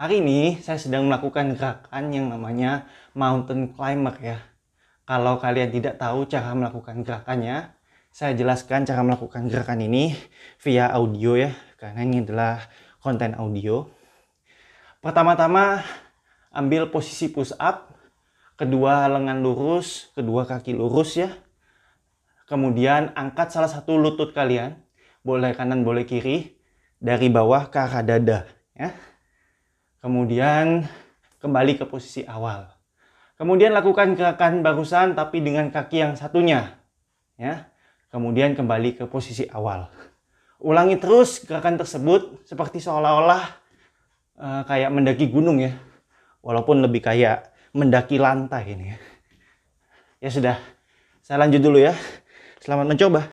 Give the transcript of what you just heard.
Hari ini saya sedang melakukan gerakan yang namanya mountain climber ya. Kalau kalian tidak tahu cara melakukan gerakannya, saya jelaskan cara melakukan gerakan ini via audio ya, karena ini adalah konten audio. Pertama-tama ambil posisi push up, kedua lengan lurus, kedua kaki lurus ya. Kemudian angkat salah satu lutut kalian, boleh kanan boleh kiri, dari bawah ke arah dada ya. Kemudian kembali ke posisi awal. Kemudian lakukan gerakan barusan tapi dengan kaki yang satunya. Ya. Kemudian kembali ke posisi awal. Ulangi terus gerakan tersebut seperti seolah-olah uh, kayak mendaki gunung ya. Walaupun lebih kayak mendaki lantai ini ya. Ya sudah. Saya lanjut dulu ya. Selamat mencoba.